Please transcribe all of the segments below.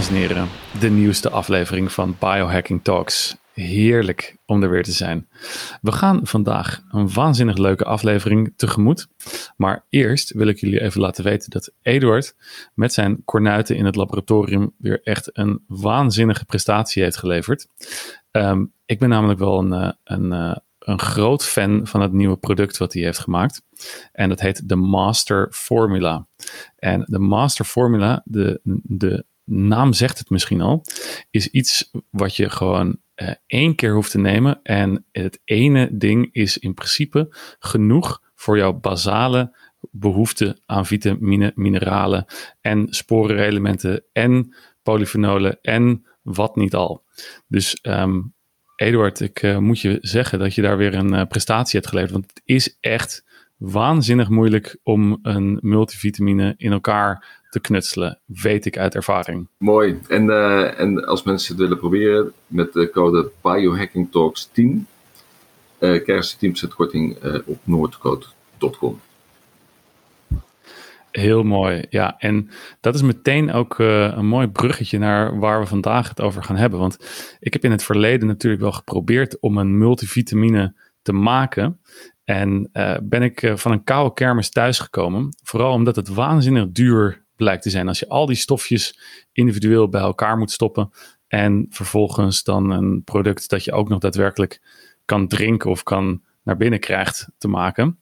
dames en heren, de nieuwste aflevering van Biohacking Talks. Heerlijk om er weer te zijn. We gaan vandaag een waanzinnig leuke aflevering tegemoet. Maar eerst wil ik jullie even laten weten dat Eduard met zijn kornuiten in het laboratorium weer echt een waanzinnige prestatie heeft geleverd. Ehm, ik ben namelijk wel een, eh, een, eh, een groot fan van het nieuwe product wat hij heeft gemaakt. En dat heet de Master Formula. En de Master Formula, de, de naam zegt het misschien al, is iets wat je gewoon uh, één keer hoeft te nemen. En het ene ding is in principe genoeg voor jouw basale behoefte aan vitamine, mineralen en sporenelementen en polyfenolen en wat niet al. Dus um, Eduard, ik uh, moet je zeggen dat je daar weer een uh, prestatie hebt geleverd. Want het is echt waanzinnig moeilijk om een multivitamine in elkaar te knutselen, weet ik uit ervaring. Mooi. En, uh, en als mensen het willen proberen, met de code BiohackingTalks10 uh, krijgen ze 10% korting uh, op noordcode.com. Heel mooi, ja. En dat is meteen ook uh, een mooi bruggetje naar waar we vandaag het over gaan hebben. Want ik heb in het verleden natuurlijk wel geprobeerd om een multivitamine te maken. En uh, ben ik uh, van een koude kermis thuisgekomen. Vooral omdat het waanzinnig duur blijkt te zijn. Als je al die stofjes individueel bij elkaar moet stoppen. En vervolgens dan een product dat je ook nog daadwerkelijk kan drinken of kan naar binnen krijgt te maken.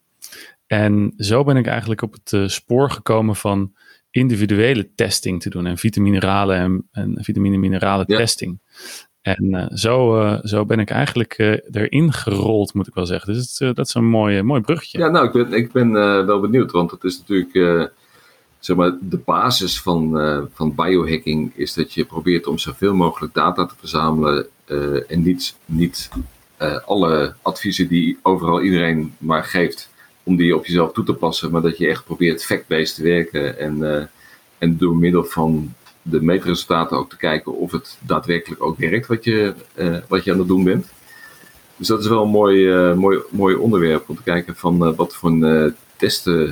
En zo ben ik eigenlijk op het uh, spoor gekomen van individuele testing te doen. En vitamineralen en, en vitamine-mineralen ja. testing. En uh, zo, uh, zo ben ik eigenlijk erin gerold, moet ik wel zeggen. Dus het, dat is een mooi, mooi bruggetje. Ja, nou, ik ben, ik ben wel benieuwd. Want het is natuurlijk zeg maar, de basis van, uh, van biohacking is dat je probeert om zoveel mogelijk data te verzamelen uh, en niet, niet uh, alle adviezen die overal iedereen maar geeft, om die op jezelf toe te passen, maar dat je echt probeert fact-based te werken en, en door middel van de meetresultaten ook te kijken of het daadwerkelijk ook werkt wat je, wat je aan het doen bent. Dus dat is wel een mooi, mooi, mooi onderwerp om te kijken van wat voor testen uh,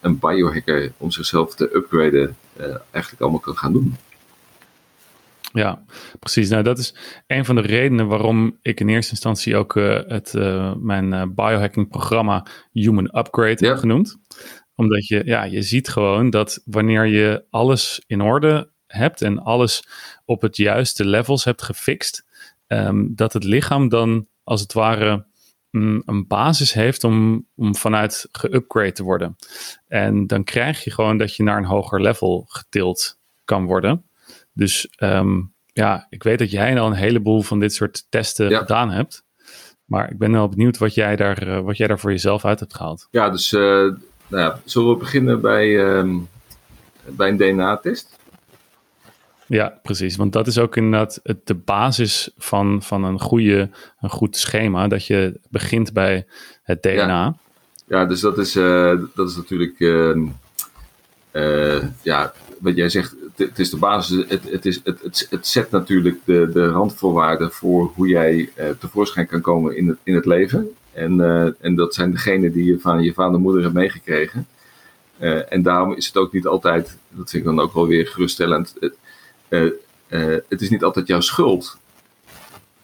een biohacker om zichzelf te upgraden uh, eigenlijk allemaal kan gaan doen. Ja, precies. Nou, dat is een van de redenen waarom ik in eerste instantie ook uh, het, mijn biohacking programma Human Upgrade ja. heb genoemd. Omdat je, ja, je ziet gewoon dat wanneer je alles in orde hebt en alles op het juiste levels hebt gefixt, um, dat het lichaam dan als het ware een basis heeft om, om vanuit geupgrade te worden. En dan krijg je gewoon dat je naar een hoger level getild kan worden. Dus um, ja, ik weet dat jij al een heleboel van dit soort testen ja. gedaan hebt. Maar ik ben wel benieuwd wat jij daar, uh, wat jij daar voor jezelf uit hebt gehaald. Ja, dus uh, nou ja, zullen we beginnen bij, um, bij een DNA-test? Ja, precies. Want dat is ook inderdaad het, de basis van, van een, goede, een goed schema. Dat je begint bij het DNA. Ja, ja dus dat is, uh, dat is natuurlijk. Uh, uh, ja, wat jij zegt, het, is de basis. Het, het, is, het, het, het zet natuurlijk de, de randvoorwaarden voor hoe jij tevoorschijn kan komen in het, in het leven. En, en dat zijn degenen die je van je vader en moeder hebt meegekregen. en daarom is het ook niet altijd, dat vind ik dan ook wel weer geruststellend. Het, uh, uh, het is niet altijd jouw schuld.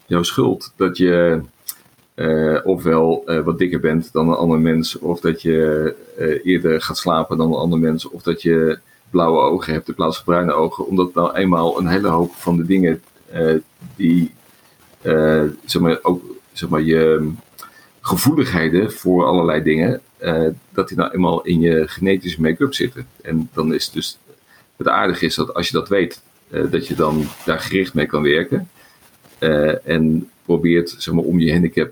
Jouw schuld dat je uh, ofwel wat dikker bent dan een ander mens, of dat je eerder gaat slapen dan een ander mens, of dat je blauwe ogen hebt in plaats van bruine ogen, omdat nou eenmaal een hele hoop van de dingen die zeg maar, ook zeg maar, je gevoeligheden voor allerlei dingen, dat die nou eenmaal in je genetische make-up zitten. En dan is dus het aardige is dat als je dat weet, uh, dat je dan daar gericht mee kan werken. Uh, en probeert zeg maar, om je handicap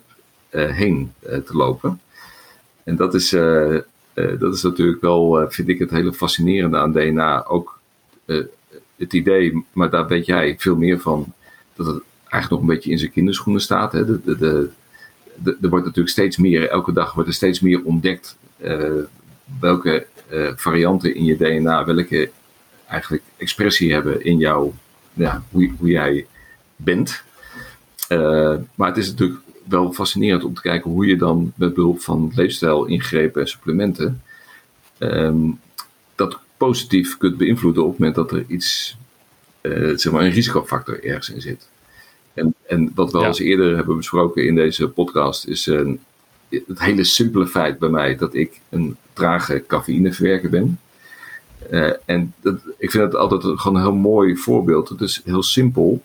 uh, heen te lopen. En dat is, dat is natuurlijk wel, vind ik, het hele fascinerende aan DNA. Ook het idee, maar daar weet jij veel meer van, dat het eigenlijk nog een beetje in zijn kinderschoenen staat. Hè? De, de, de, de, er wordt natuurlijk steeds meer, elke dag wordt er steeds meer ontdekt welke varianten in je DNA, welke eigenlijk expressie hebben in jou, ja, hoe, hoe jij bent. Uh, maar het is natuurlijk wel fascinerend om te kijken hoe je dan met behulp van leefstijl, ingrepen en supplementen um, dat positief kunt beïnvloeden op het moment dat er iets zeg maar een risicofactor ergens in zit. En, en wat we al eens eerder hebben besproken in deze podcast is het hele simpele feit bij mij dat ik een trage cafeïneverwerker ben. Uh, en dat, ik vind het altijd gewoon een heel mooi voorbeeld. Het is heel simpel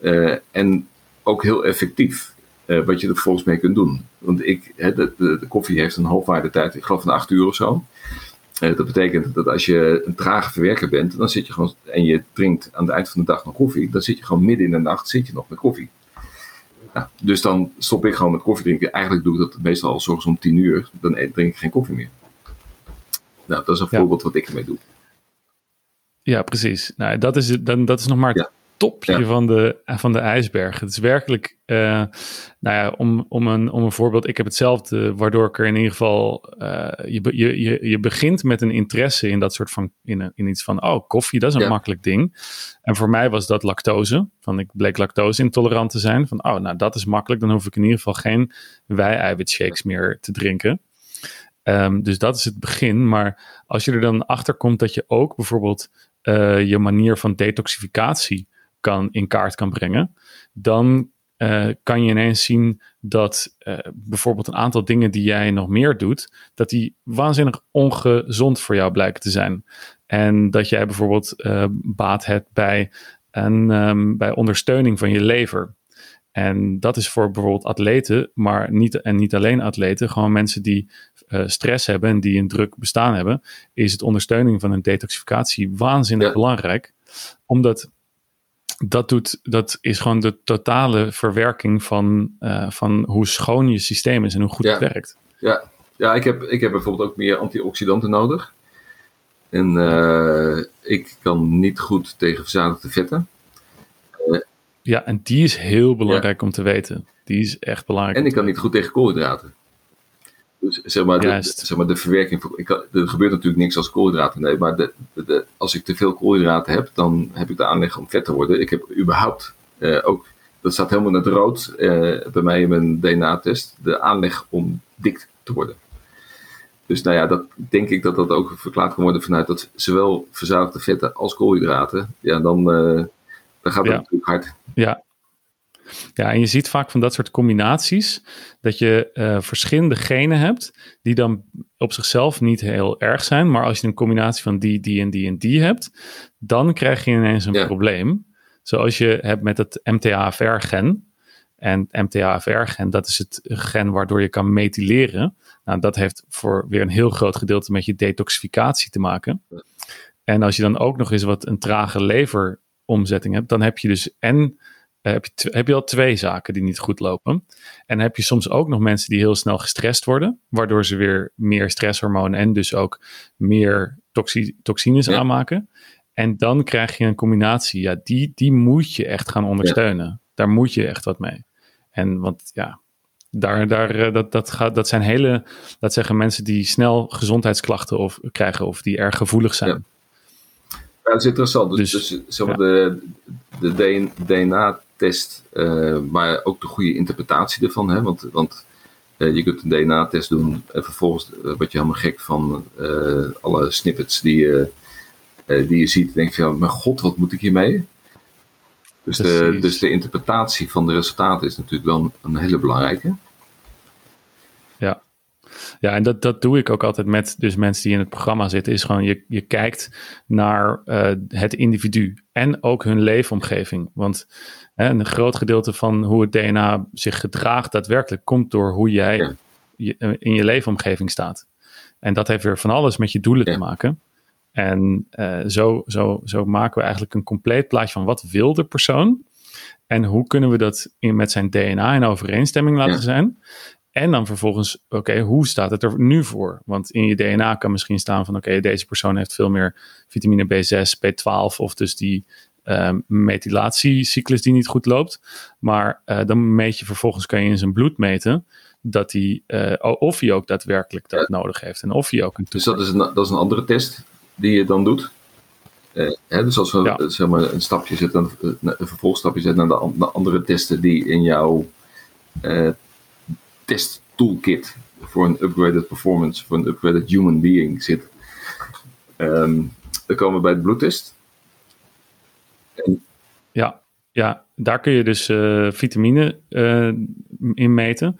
uh, en ook heel effectief. Uh, wat je er volgens mee kunt doen. Want ik, de, de, de, koffie heeft een halfwaardetijd, ik geloof van 8 uur of zo. dat betekent dat als je een trage verwerker bent, dan zit je gewoon en je drinkt aan het eind van de dag nog koffie, dan zit je gewoon midden in de nacht zit je nog met koffie. Nou, dus dan stop ik gewoon met koffie drinken. Eigenlijk doe ik dat meestal al zorgens om 10 uur. Dan drink ik geen koffie meer. Nou, dat is een voorbeeld wat ik ermee doe. Ja, precies. Nou, dat is, dan, dat is nog maar het topje van, de, van de ijsberg. Het is werkelijk, uh, nou ja, om, om, een, om een voorbeeld. Ik heb hetzelfde, waardoor ik er in ieder geval, uh, je, je, je, je begint met een interesse in dat soort van, in, in iets van, oh, koffie, dat is een makkelijk ding. En voor mij was dat lactose. Van, ik bleek lactose intolerant te zijn. Van, oh, nou, dat is makkelijk. Dan hoef ik in ieder geval geen wei-eiwitshakes meer te drinken. Um, dus dat is het begin. Maar als je er dan achter komt dat je ook bijvoorbeeld uh, je manier van detoxificatie kan, in kaart kan brengen, dan uh, kan je ineens zien dat uh, bijvoorbeeld een aantal dingen die jij nog meer doet, dat die waanzinnig ongezond voor jou blijken te zijn. En dat jij bijvoorbeeld baat hebt bij, een, um, bij ondersteuning van je lever. En dat is voor bijvoorbeeld atleten, maar niet, en niet alleen atleten, gewoon mensen die uh, stress hebben en die een druk bestaan hebben, is het ondersteuning van een detoxificatie waanzinnig belangrijk. Omdat dat, doet, dat is gewoon de totale verwerking van, uh, van hoe schoon je systeem is en hoe goed ja. het werkt. Ja, ja ik, heb, ik heb bijvoorbeeld ook meer antioxidanten nodig. En uh, ik kan niet goed tegen verzadigde vetten. Ja, en die is heel belangrijk ja. om te weten. Die is echt belangrijk. En ik kan niet goed tegen koolhydraten. Dus zeg maar, de, zeg maar de verwerking. Ik kan, er gebeurt natuurlijk niks als koolhydraten. Nee, maar de, de, als ik te veel koolhydraten heb, dan heb ik de aanleg om vet te worden. Ik heb überhaupt uh, ook, dat staat helemaal in het rood uh, bij mij in mijn DNA-test, de aanleg om dik te worden. Dus nou ja, dat denk ik dat dat ook verklaard kan worden vanuit dat zowel verzadigde vetten als koolhydraten. Ja, dan, uh, dan gaat het ja. natuurlijk hard. Ja. Ja, en je ziet vaak van dat soort combinaties dat je uh, verschillende genen hebt die dan op zichzelf niet heel erg zijn, maar als je een combinatie van die, die en die en die hebt, dan krijg je ineens een Ja. probleem. Zoals je hebt met het MTHFR-gen. En MTHFR-gen, dat is het gen waardoor je kan methyleren. Nou, dat heeft voor weer een heel groot gedeelte met je detoxificatie te maken. En als je dan ook nog eens wat een trage leveromzetting hebt, dan heb je dus en uh, heb, je heb je al twee zaken die niet goed lopen. En dan heb je soms ook nog mensen die heel snel gestrest worden, waardoor ze weer meer stresshormonen en dus ook meer toxi- toxines Ja. aanmaken. En dan krijg je een combinatie, ja, die, die moet je echt gaan ondersteunen. Daar moet je echt wat mee. En want ja, daar, daar, eh, dat, dat, gaat, dat zijn hele, dat zeggen mensen die snel gezondheidsklachten of, krijgen of die erg gevoelig zijn. Ja. Ja, dat is interessant. Dus, Dus, dus, zeg maar de, de DNA-test, uh, maar ook de goede interpretatie ervan. Hè? Want, want uh, je kunt een DNA-test doen en vervolgens uh, word je helemaal gek van uh, alle snippets die je, die je ziet. En denk je, van, mijn god, wat moet ik hiermee? Dus de, dus de interpretatie van de resultaten is natuurlijk wel een, een hele belangrijke. Ja. En dat, dat doe ik ook altijd met dus mensen die in het programma zitten. Is gewoon, je, je kijkt naar uh, het individu en ook hun leefomgeving. Want hè, een groot gedeelte van hoe het DNA zich gedraagt daadwerkelijk komt door hoe jij Ja. je, eh, in je leefomgeving staat. En dat heeft weer van alles met je doelen Ja. te maken. En uh, zo, zo, zo maken we eigenlijk een compleet plaatje van wat wil de persoon en hoe kunnen we dat in, met zijn DNA in overeenstemming laten Ja. zijn. En dan vervolgens, oké, hoe staat het er nu voor? Want in je DNA kan misschien staan van, oké, deze persoon heeft veel meer vitamine B6, B12 of dus die um, methylatiecyclus die niet goed loopt. Maar uh, dan meet je vervolgens, kan je in zijn bloed meten dat hij, uh, of hij ook daadwerkelijk dat Ja. nodig heeft en of hij ook een Dus dat is een, dat is een andere test die je dan doet. Uh, hè, dus als we Ja. zeg maar, een stapje zetten, een, een vervolgstapje zetten naar de, andere testen die in jouw test toolkit voor een upgraded performance, voor een upgraded human being zit. Um, dan komen we bij de bloedtest. Ja, ja, daar kun je dus uh, vitamine uh, in meten.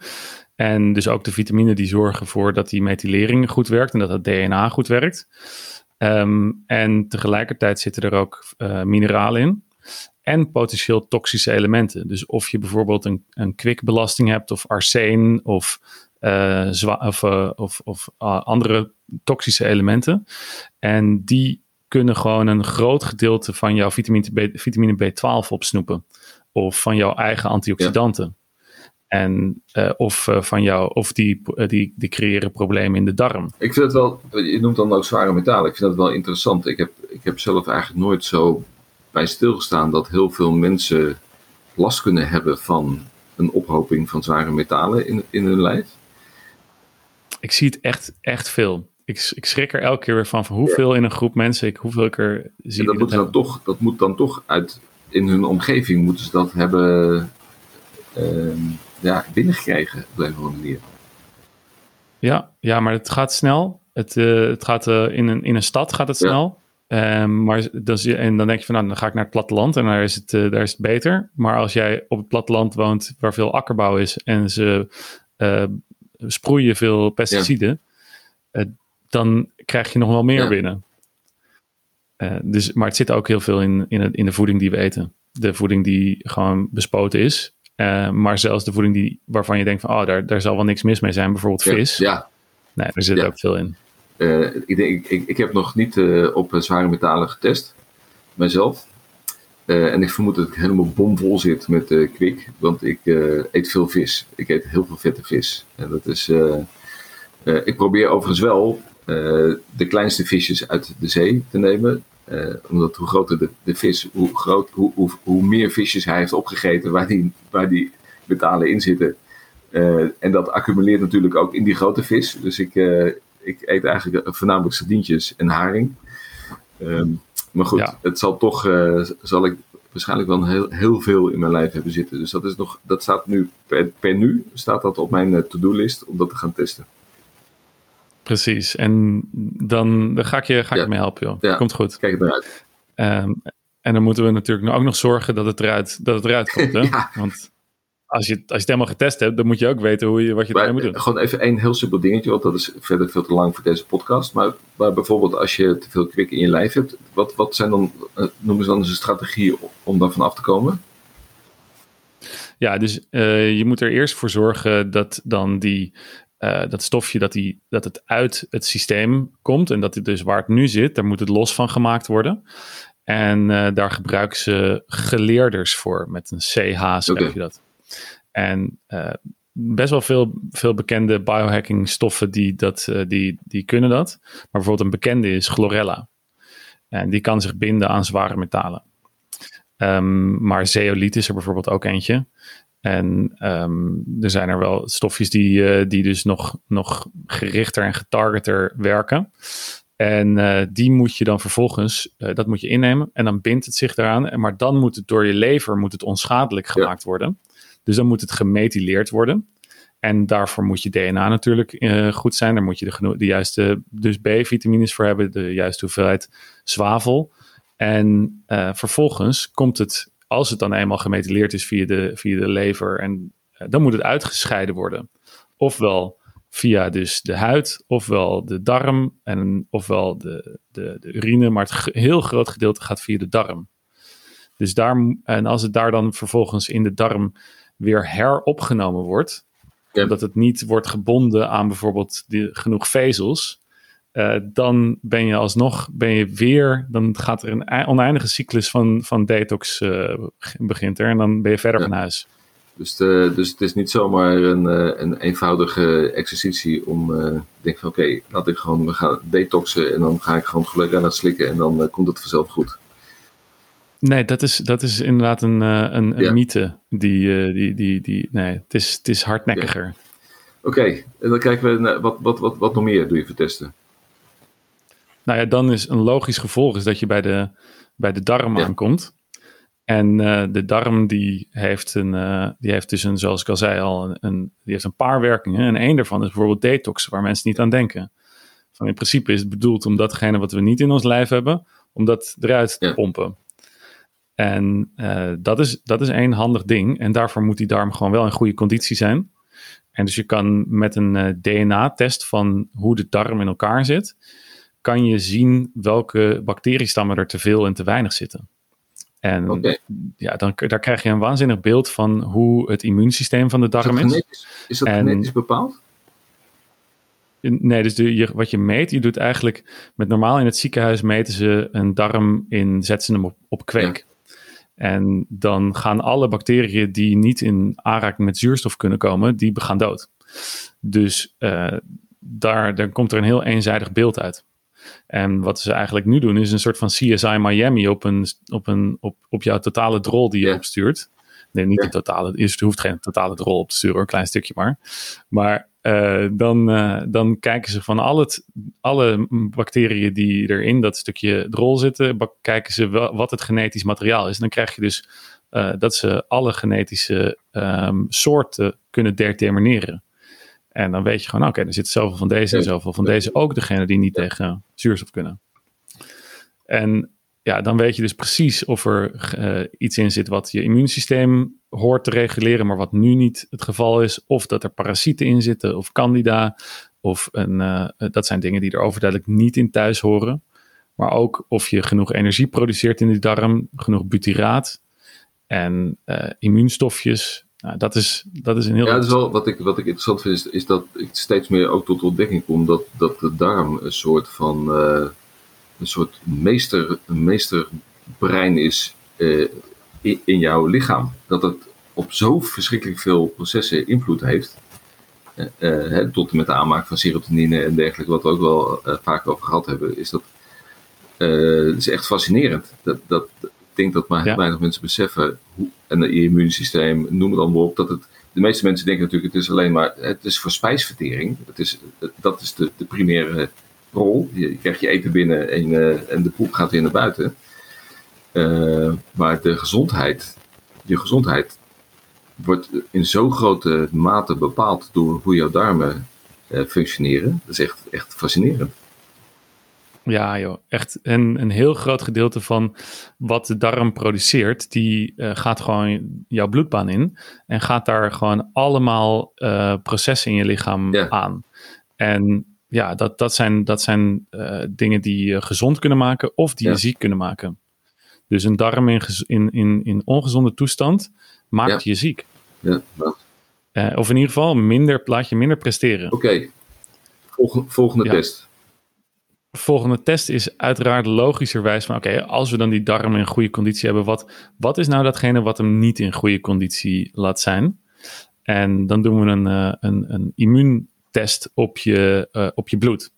En dus ook de vitamine die zorgen voor dat die methylering goed werkt en dat het DNA goed werkt. Um, en tegelijkertijd zitten er ook uh, mineralen in en potentieel toxische elementen. Dus of je bijvoorbeeld een, een kwikbelasting hebt, of arsen, of, uh, of, uh, of, of andere toxische elementen. En die kunnen gewoon een groot gedeelte van jouw vitamine, B, vitamine B12 opsnoepen. Of van jouw eigen antioxidanten. Ja. En of van jou, of die, die, die creëren problemen in de darm. Ik vind het wel, je noemt dan ook zware metalen. Ik vind dat wel interessant. Ik heb, ik heb zelf eigenlijk nooit zo bij stilgestaan dat heel veel mensen last kunnen hebben van een ophoping van zware metalen in, in hun lijf. Ik zie het echt, echt veel. Ik, ik schrik er elke keer weer van, van hoeveel in een groep mensen ik, hoeveel ik er zie. En dat, moet dan toch, dat moet dan toch uit, in hun omgeving moeten ze dat hebben uh, ja, binnengekregen op een of andere manier. Ja, ja, maar het gaat snel. Het, uh, het gaat uh, in, een, in een stad gaat het snel. Um, maar dat en dan denk je van nou, dan ga ik naar het platteland en daar is het, uh, daar is het beter. Maar als jij op het platteland woont waar veel akkerbouw is en ze sproeien veel pesticiden, ja. dan krijg je nog wel meer ja. binnen. dus, maar het zit ook heel veel in, in, het, in de voeding die we eten. De voeding die gewoon bespoten is. Maar zelfs de voeding die, waarvan je denkt van, oh, daar, daar zal wel niks mis mee zijn, bijvoorbeeld vis. Ja. ja. Nee, er zit ook veel in. Uh, ik, ik, heb nog niet uh, op zware metalen getest, mijzelf. en ik vermoed dat ik helemaal bomvol zit met kwik, want ik eet veel vis. Ik eet heel veel vette vis. En dat is, ik probeer overigens wel de kleinste visjes uit de zee te nemen. Omdat hoe groter de, de vis, hoe, groot, hoe, hoe, hoe, meer visjes hij heeft opgegeten waar die, waar die metalen in zitten. En dat accumuleert natuurlijk ook in die grote vis. Dus ik, ik eet eigenlijk voornamelijk sardientjes en haring. Um, maar goed, ja. het zal toch, zal ik waarschijnlijk wel heel, heel veel in mijn lijf hebben zitten. Dus dat, is nog, dat staat nu, per, per nu staat dat op mijn to-do-list om dat te gaan testen. Precies. En dan, dan ga ik je, ga ik ja. mee helpen, joh. Ja. Komt goed. Kijk eruit. Um, en dan moeten we natuurlijk ook nog zorgen dat het eruit, dat het eruit komt. Hè? ja. Want als je, als je het helemaal getest hebt, dan moet je ook weten hoe je, wat je ermee moet doen. Gewoon even één heel simpel dingetje, want dat is verder veel te lang voor deze podcast. Maar, maar bijvoorbeeld als je te veel kwik in je lijf hebt, wat, wat zijn dan, uh, noemen ze dan eens een strategie om daarvan af te komen? Ja, dus uh, je moet er eerst voor zorgen dat dan die uh, dat stofje dat, die, dat het uit het systeem komt en dat het dus waar het nu zit, daar moet het los van gemaakt worden. En uh, daar gebruiken ze geleerders voor, met een CH schrijf okay. je dat. En uh, best wel veel, veel bekende biohacking stoffen die, dat, die, die kunnen dat. Maar bijvoorbeeld een bekende is chlorella. En die kan zich binden aan zware metalen. Um, maar zeoliet is er bijvoorbeeld ook eentje. En um, er zijn er wel stofjes die, uh, die dus nog, nog gerichter en getargeter werken. En uh, die moet je dan vervolgens, uh, dat moet je innemen en dan bindt het zich daaraan. Maar dan moet het door je lever moet het onschadelijk gemaakt ja. worden. Dus dan moet het gemethyleerd worden. En daarvoor moet je DNA natuurlijk goed zijn. Daar moet je de, de juiste dus B-vitamines voor hebben, de juiste hoeveelheid zwavel. En vervolgens komt het als het dan eenmaal gemethyleerd is via de, via de lever, en, uh, dan moet het uitgescheiden worden. Ofwel via dus de huid, ofwel de darm, en, ofwel de, de, de urine, maar het heel groot gedeelte gaat via de darm. Dus daar, en als het daar dan vervolgens in de darm weer heropgenomen wordt, ja. omdat het niet wordt gebonden aan bijvoorbeeld die, genoeg vezels, uh, dan ben je alsnog, ben je weer, dan gaat er een oneindige cyclus van, van detox uh, begint er en dan ben je verder ja. van huis. Dus, de, dus het is niet zomaar een, een eenvoudige exercitie om uh, te denken van oké, okay, laat ik gewoon we gaan detoxen en dan ga ik gewoon gelukkig aan het slikken en dan komt het vanzelf goed. Nee, dat is, dat is inderdaad een, een, een ja. mythe. Die, die, die, die, nee, het is, het is hardnekkiger. Ja. Oké, okay, en dan kijken we naar wat, wat, wat, wat nog meer doe je voor testen? Nou ja, dan is een logisch gevolg is dat je bij de, bij de darm ja. aankomt. En uh, de darm die heeft, een, uh, die heeft dus een, zoals ik al zei al, een, een, die heeft een paar werkingen. En één daarvan is bijvoorbeeld detox, waar mensen niet aan denken. Van in principe is het bedoeld om datgene wat we niet in ons lijf hebben, om dat eruit te ja. pompen. En uh, dat, is, dat is één handig ding. En daarvoor moet die darm gewoon wel in goede conditie zijn. En dus je kan met een uh, DNA-test van hoe de darm in elkaar zit, kan je zien welke bacteriestammen er te veel en te weinig zitten. En okay. ja, dan, daar krijg je een waanzinnig beeld van hoe het immuunsysteem van de darm is. Dat is. is dat en, genetisch bepaald? Nee, dus de, je, wat je meet, je doet eigenlijk met normaal in het ziekenhuis meten ze een darm in, zetten ze hem op, op kweek. En dan gaan alle bacteriën die niet in aanraking met zuurstof kunnen komen, die gaan dood. Dus uh, daar, komt er een heel eenzijdig beeld uit. En wat ze eigenlijk nu doen, is een soort van CSI Miami op, een, op, een, op, op jouw totale drol die je opstuurt. Nee, niet de totale. Je hoeft geen totale drol op te sturen, een klein stukje maar. Maar uh, dan, uh, dan kijken ze van al het, alle bacteriën die er in dat stukje drol zitten, kijken ze wel, wat het genetisch materiaal is. En dan krijg je dus uh, dat ze alle genetische um, soorten kunnen determineren. En dan weet je gewoon, oké, okay, er zit zoveel van deze en zoveel van deze. Ook degene die niet tegen zuurstof kunnen. En ja, dan weet je dus precies of er uh, iets in zit wat je immuunsysteem hoort te reguleren, maar wat nu niet het geval is. Of dat er parasieten in zitten, of candida. Of een, uh, dat zijn dingen die er overduidelijk niet in thuis horen. Maar ook of je genoeg energie produceert in die darm, genoeg butyraat en uh, immuunstofjes. Nou, dat, is, dat is een heel. Ja, dat is wel wat ik, wat ik interessant vind, is, is dat ik steeds meer ook tot ontdekking kom dat, dat de darm een soort van een soort meester, meesterbrein is uh, in, in, jouw lichaam. Dat het op zo verschrikkelijk veel processen invloed heeft. Uh, hè, tot en met de aanmaak van serotonine en dergelijke, wat we ook wel vaak over gehad hebben, is dat is echt fascinerend. Dat, dat, ik denk dat maar ja. weinig mensen beseffen, hoe, en het immuunsysteem, noem het allemaal op, dat het, de meeste mensen denken natuurlijk, het is alleen maar, het is voor spijsvertering. Het is, dat is de, de primaire rol. Je, krijgt je eten binnen en, uh, en de poep gaat weer naar buiten. Uh, maar de gezondheid, je gezondheid wordt in zo'n grote mate bepaald door hoe jouw darmen uh, functioneren. Dat is echt, echt fascinerend. Ja, joh. Echt een, een heel groot gedeelte van wat de darm produceert, die uh, gaat gewoon jouw bloedbaan in en gaat daar gewoon allemaal processen in je lichaam ja. aan. En ja, dat, dat zijn, dat zijn uh, dingen die je gezond kunnen maken of die ja. je ziek kunnen maken. Dus een darm in, in, in, in ongezonde toestand maakt ja. je ziek. Ja, uh, of in ieder geval minder, laat je minder presteren. Oké, okay. volgende, test. Volgende test is uiteraard logischerwijs van oké, okay, als we dan die darm in goede conditie hebben, wat, wat is nou datgene wat hem niet in goede conditie laat zijn? En dan doen we een, uh, een, een immuun test op je, uh, op je bloed.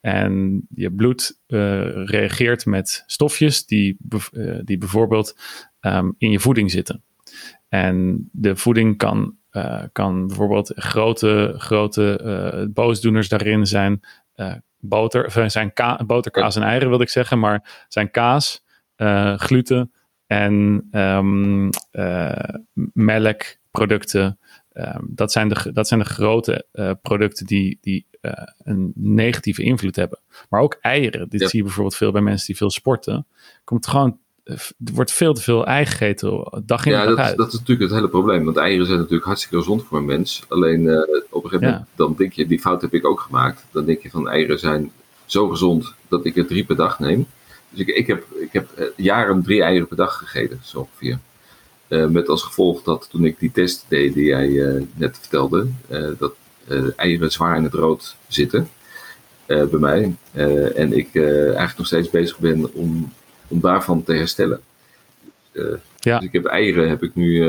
En je bloed uh, reageert met stofjes die, uh, die bijvoorbeeld um, in je voeding zitten. En de voeding kan, kan bijvoorbeeld grote, grote boosdoeners daarin zijn. boter, zijn boter, kaas en eieren wil ik zeggen, maar zijn kaas, gluten en um, melkproducten, Um, dat, zijn de, dat zijn de grote uh, producten die, die uh, een negatieve invloed hebben. Maar ook eieren. Dit ja. zie je bijvoorbeeld veel bij mensen die veel sporten. Komt gewoon, uh, er wordt veel te veel ei gegeten, dag in ja, dag dat, uit. dat is natuurlijk het hele probleem. Want eieren zijn natuurlijk hartstikke gezond voor een mens. Alleen op een gegeven moment, ja. dan denk je, die fout heb ik ook gemaakt. Dan denk je van eieren zijn zo gezond dat ik er drie per dag neem. Dus ik, ik heb, ik heb jaren drie eieren per dag gegeten, zo ongeveer. Uh, met als gevolg dat toen ik die test deed die jij uh, net vertelde, uh, dat eieren zwaar in het rood zitten bij mij. en ik eigenlijk nog steeds bezig ben om, om daarvan te herstellen. ja. Dus ik heb eieren heb ik nu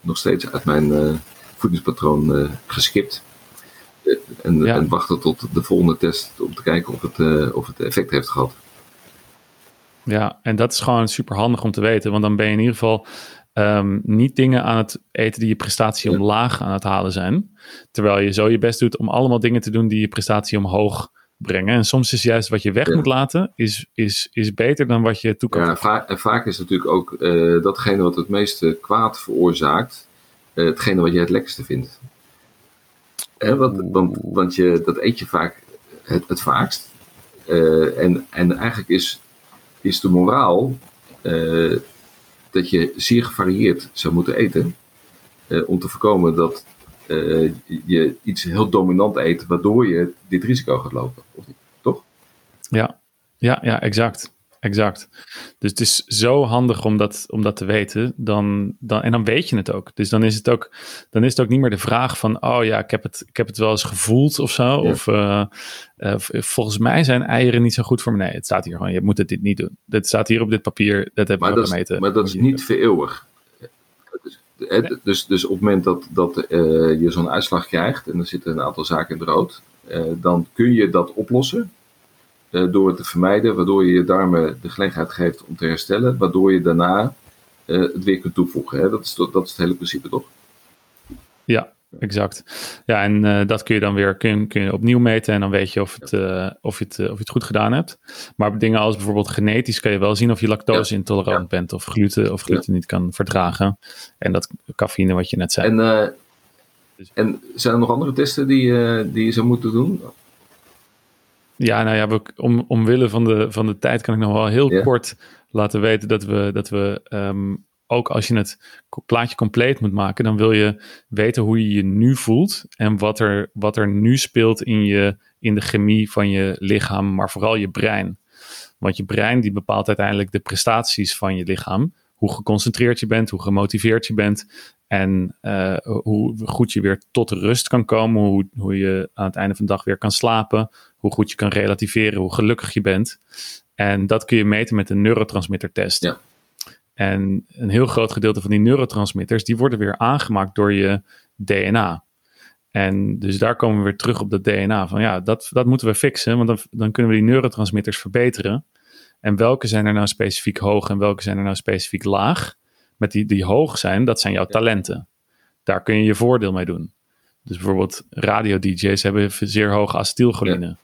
nog steeds uit mijn voedingspatroon geskipt. En, ja. en, wachten tot de volgende test om te kijken of het, of het effect heeft gehad. Ja, en dat is gewoon super handig om te weten, want dan ben je in ieder geval um, niet dingen aan het eten die je prestatie omlaag aan het halen zijn. Terwijl je zo je best doet om allemaal dingen te doen die je prestatie omhoog brengen. En soms is juist wat je weg ja. moet laten, is, is, is beter dan wat je toe kan. Ja, vaak, en vaak is natuurlijk ook uh, datgene wat het meeste kwaad veroorzaakt, uh, hetgene wat je het lekkerste vindt. Hè, want, want, want je, dat eet je vaak het, het vaakst. Uh, en, en eigenlijk is, is de moraal dat je zeer gevarieerd zou moeten eten. om te voorkomen dat je iets heel dominant eet, waardoor je dit risico gaat lopen. Of niet? Toch? Ja, ja, ja exact exact. Dus het is zo handig om dat, om dat te weten. Dan, dan, en dan weet je het ook. Dus dan is het ook, dan is het ook niet meer de vraag van: oh ja, ik heb het, ik heb het wel eens gevoeld of zo. Of uh, uh, volgens mij zijn eieren niet zo goed voor me. Nee, het staat hier gewoon: je moet het dit niet doen. Dit staat hier op dit papier. Dat heb maar gemeten. Maar dat is niet voor eeuwig. Dus, dus, dus op het moment dat, dat uh, je zo'n uitslag krijgt en er zitten een aantal zaken in het rood, dan kun je dat oplossen uh, door het te vermijden, waardoor je je darmen de gelegenheid geeft om te herstellen, waardoor je daarna uh, het weer kunt toevoegen. Hè? Dat, is, dat is het hele principe, toch? Ja, exact. Ja, en uh, dat kun je dan weer kun, kun je opnieuw meten en dan weet je of, het, of, je het, of je het goed gedaan hebt. Maar dingen als bijvoorbeeld genetisch kan je wel zien of je lactose intolerant ja. bent of gluten of gluten niet kan verdragen. En dat cafeïne wat je net zei. En, en zijn er nog andere testen die, die je zou moeten doen? Ja, nou ja, we, om, omwille van de, van de tijd kan ik nog wel heel yeah. kort laten weten dat we, dat we um, ook als je het plaatje compleet moet maken, dan wil je weten hoe je je nu voelt en wat er, wat er nu speelt in, je, in de chemie van je lichaam, maar vooral je brein. Want je brein die bepaalt uiteindelijk de prestaties van je lichaam. Hoe geconcentreerd je bent, hoe gemotiveerd je bent en uh, hoe goed je weer tot rust kan komen, hoe, hoe je aan het einde van de dag weer kan slapen, hoe goed je kan relativeren, hoe gelukkig je bent. En dat kun je meten met een neurotransmittertest. Ja. En een heel groot gedeelte van die neurotransmitters, die worden weer aangemaakt door je DNA. En dus daar komen we weer terug op dat DNA. Van ja, dat, dat moeten we fixen, want dan, dan kunnen we die neurotransmitters verbeteren. En welke zijn er nou specifiek hoog en welke zijn er nou specifiek laag? Met die, die hoog zijn, dat zijn jouw talenten. Daar kun je je voordeel mee doen. Dus bijvoorbeeld radio-dj's hebben zeer hoge acetylcholine. Ja.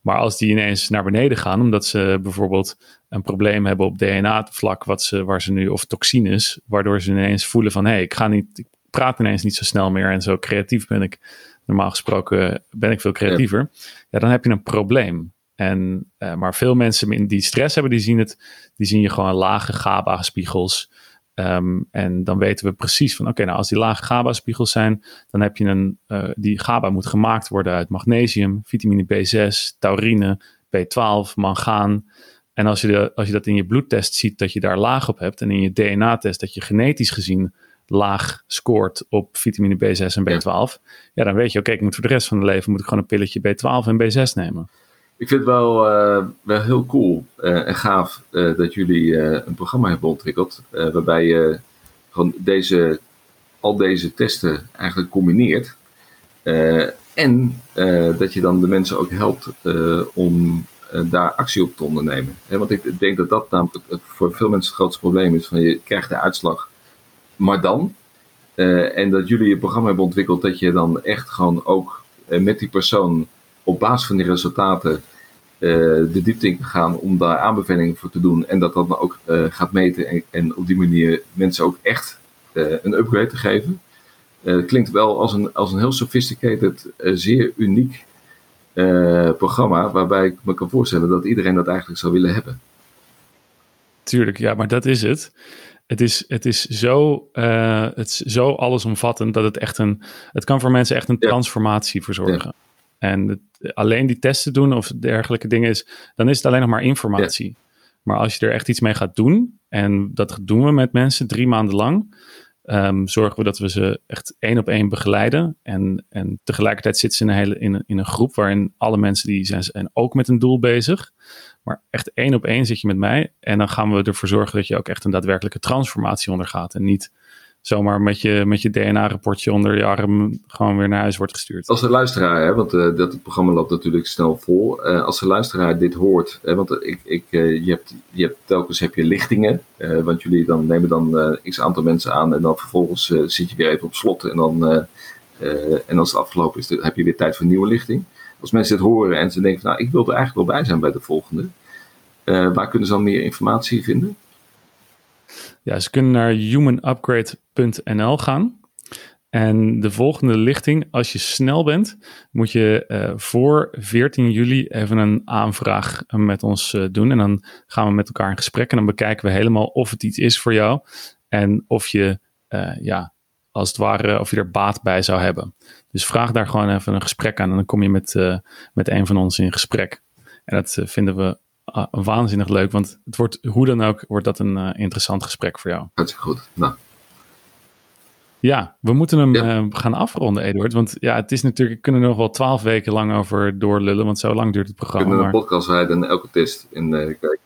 Maar als die ineens naar beneden gaan, omdat ze bijvoorbeeld een probleem hebben op DNA-vlak, wat ze, waar ze nu, of toxines, waardoor ze ineens voelen van hé, hey, ik ga niet, ik praat ineens niet zo snel meer en zo creatief ben ik. Normaal gesproken ben ik veel creatiever. Ja, ja dan heb je een probleem. En, uh, maar veel mensen die stress hebben, die zien het, die zien je gewoon lage GABA-spiegels. Um, en dan weten we precies van, oké, okay, nou als die lage GABA-spiegels zijn, dan heb je een, uh, die GABA moet gemaakt worden uit magnesium, vitamine B6, taurine, B12, mangaan. En als je, de, als je dat in je bloedtest ziet dat je daar laag op hebt en in je DNA-test dat je genetisch gezien laag scoort op vitamine B6 en B12, ja, ja dan weet je, oké, okay, ik moet voor de rest van mijn leven moet ik gewoon een pilletje B12 en B6 nemen. Ik vind het wel, uh, wel heel cool uh, en gaaf uh, dat jullie een programma hebben ontwikkeld. waarbij je gewoon deze, al deze testen eigenlijk combineert. en dat je dan de mensen ook helpt om daar actie op te ondernemen. Want ik denk dat dat namelijk voor veel mensen het grootste probleem is. Van je krijgt de uitslag, maar dan. en dat jullie een programma hebben ontwikkeld dat je dan echt gewoon ook met die persoon op basis van die resultaten de diepte in kan gaan om daar aanbevelingen voor te doen. En dat dat dan ook uh, gaat meten en, en, op die manier mensen ook echt uh, een upgrade te geven. Klinkt wel als een, als een heel sophisticated, zeer uniek programma, waarbij ik me kan voorstellen dat iedereen dat eigenlijk zou willen hebben. Tuurlijk, ja, maar dat is het. Het is, het is zo, het is zo allesomvattend dat het echt een. Het kan voor mensen echt een transformatie verzorgen. Ja. En het, alleen die testen doen of dergelijke dingen is, dan is het alleen nog maar informatie. Ja. Maar als je er echt iets mee gaat doen, en dat doen we met mensen drie maanden lang, um, zorgen we dat we ze echt één op één begeleiden. En, en tegelijkertijd zitten ze in een, hele, in, een, in een groep waarin alle mensen die zijn, zijn ook met een doel bezig. Maar echt één op één zit je met mij. En dan gaan we ervoor zorgen dat je ook echt een daadwerkelijke transformatie ondergaat. En niet zomaar met je, met je DNA-rapportje onder je arm gewoon weer naar huis wordt gestuurd. Als de luisteraar, hè, want uh, dat het programma loopt natuurlijk snel vol. Uh, als de luisteraar dit hoort, hè, want ik, ik, uh, je, hebt, je hebt telkens heb je lichtingen. want jullie dan, nemen dan x aantal mensen aan en dan vervolgens zit je weer even op slot. En dan en als het afgelopen is, heb je weer tijd voor nieuwe lichting. Als mensen dit horen en ze denken, nou ik wil er eigenlijk wel bij zijn bij de volgende. waar kunnen ze dan meer informatie vinden? Ja, ze kunnen naar humanupgrade.nl gaan. En de volgende lichting, als je snel bent, moet je uh, voor 14 juli even een aanvraag met ons uh, doen. En dan gaan we met elkaar in gesprek en dan bekijken we helemaal of het iets is voor jou. En of je, ja, als het ware, of je er baat bij zou hebben. Dus vraag daar gewoon even een gesprek aan en dan kom je met, met een van ons in gesprek. En dat vinden we waanzinnig leuk, want het wordt hoe dan ook, wordt dat een interessant gesprek voor jou. Hartstikke goed. Nou. Ja, we moeten hem ja. uh, gaan afronden, Eduard. Want ja, het is natuurlijk, we kunnen er nog wel twaalf weken lang over doorlullen, want zo lang duurt het programma. We kunnen een podcast rijden en elke test in uh, kijken.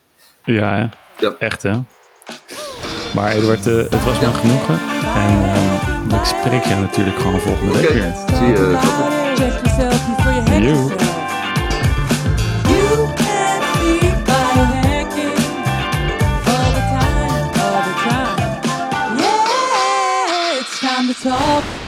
Ja, hè? ja, echt hè. Maar Eduard, uh, het was ja. me genoegen. En ik spreek je natuurlijk gewoon volgende okay. week weer. Zie je. Talk.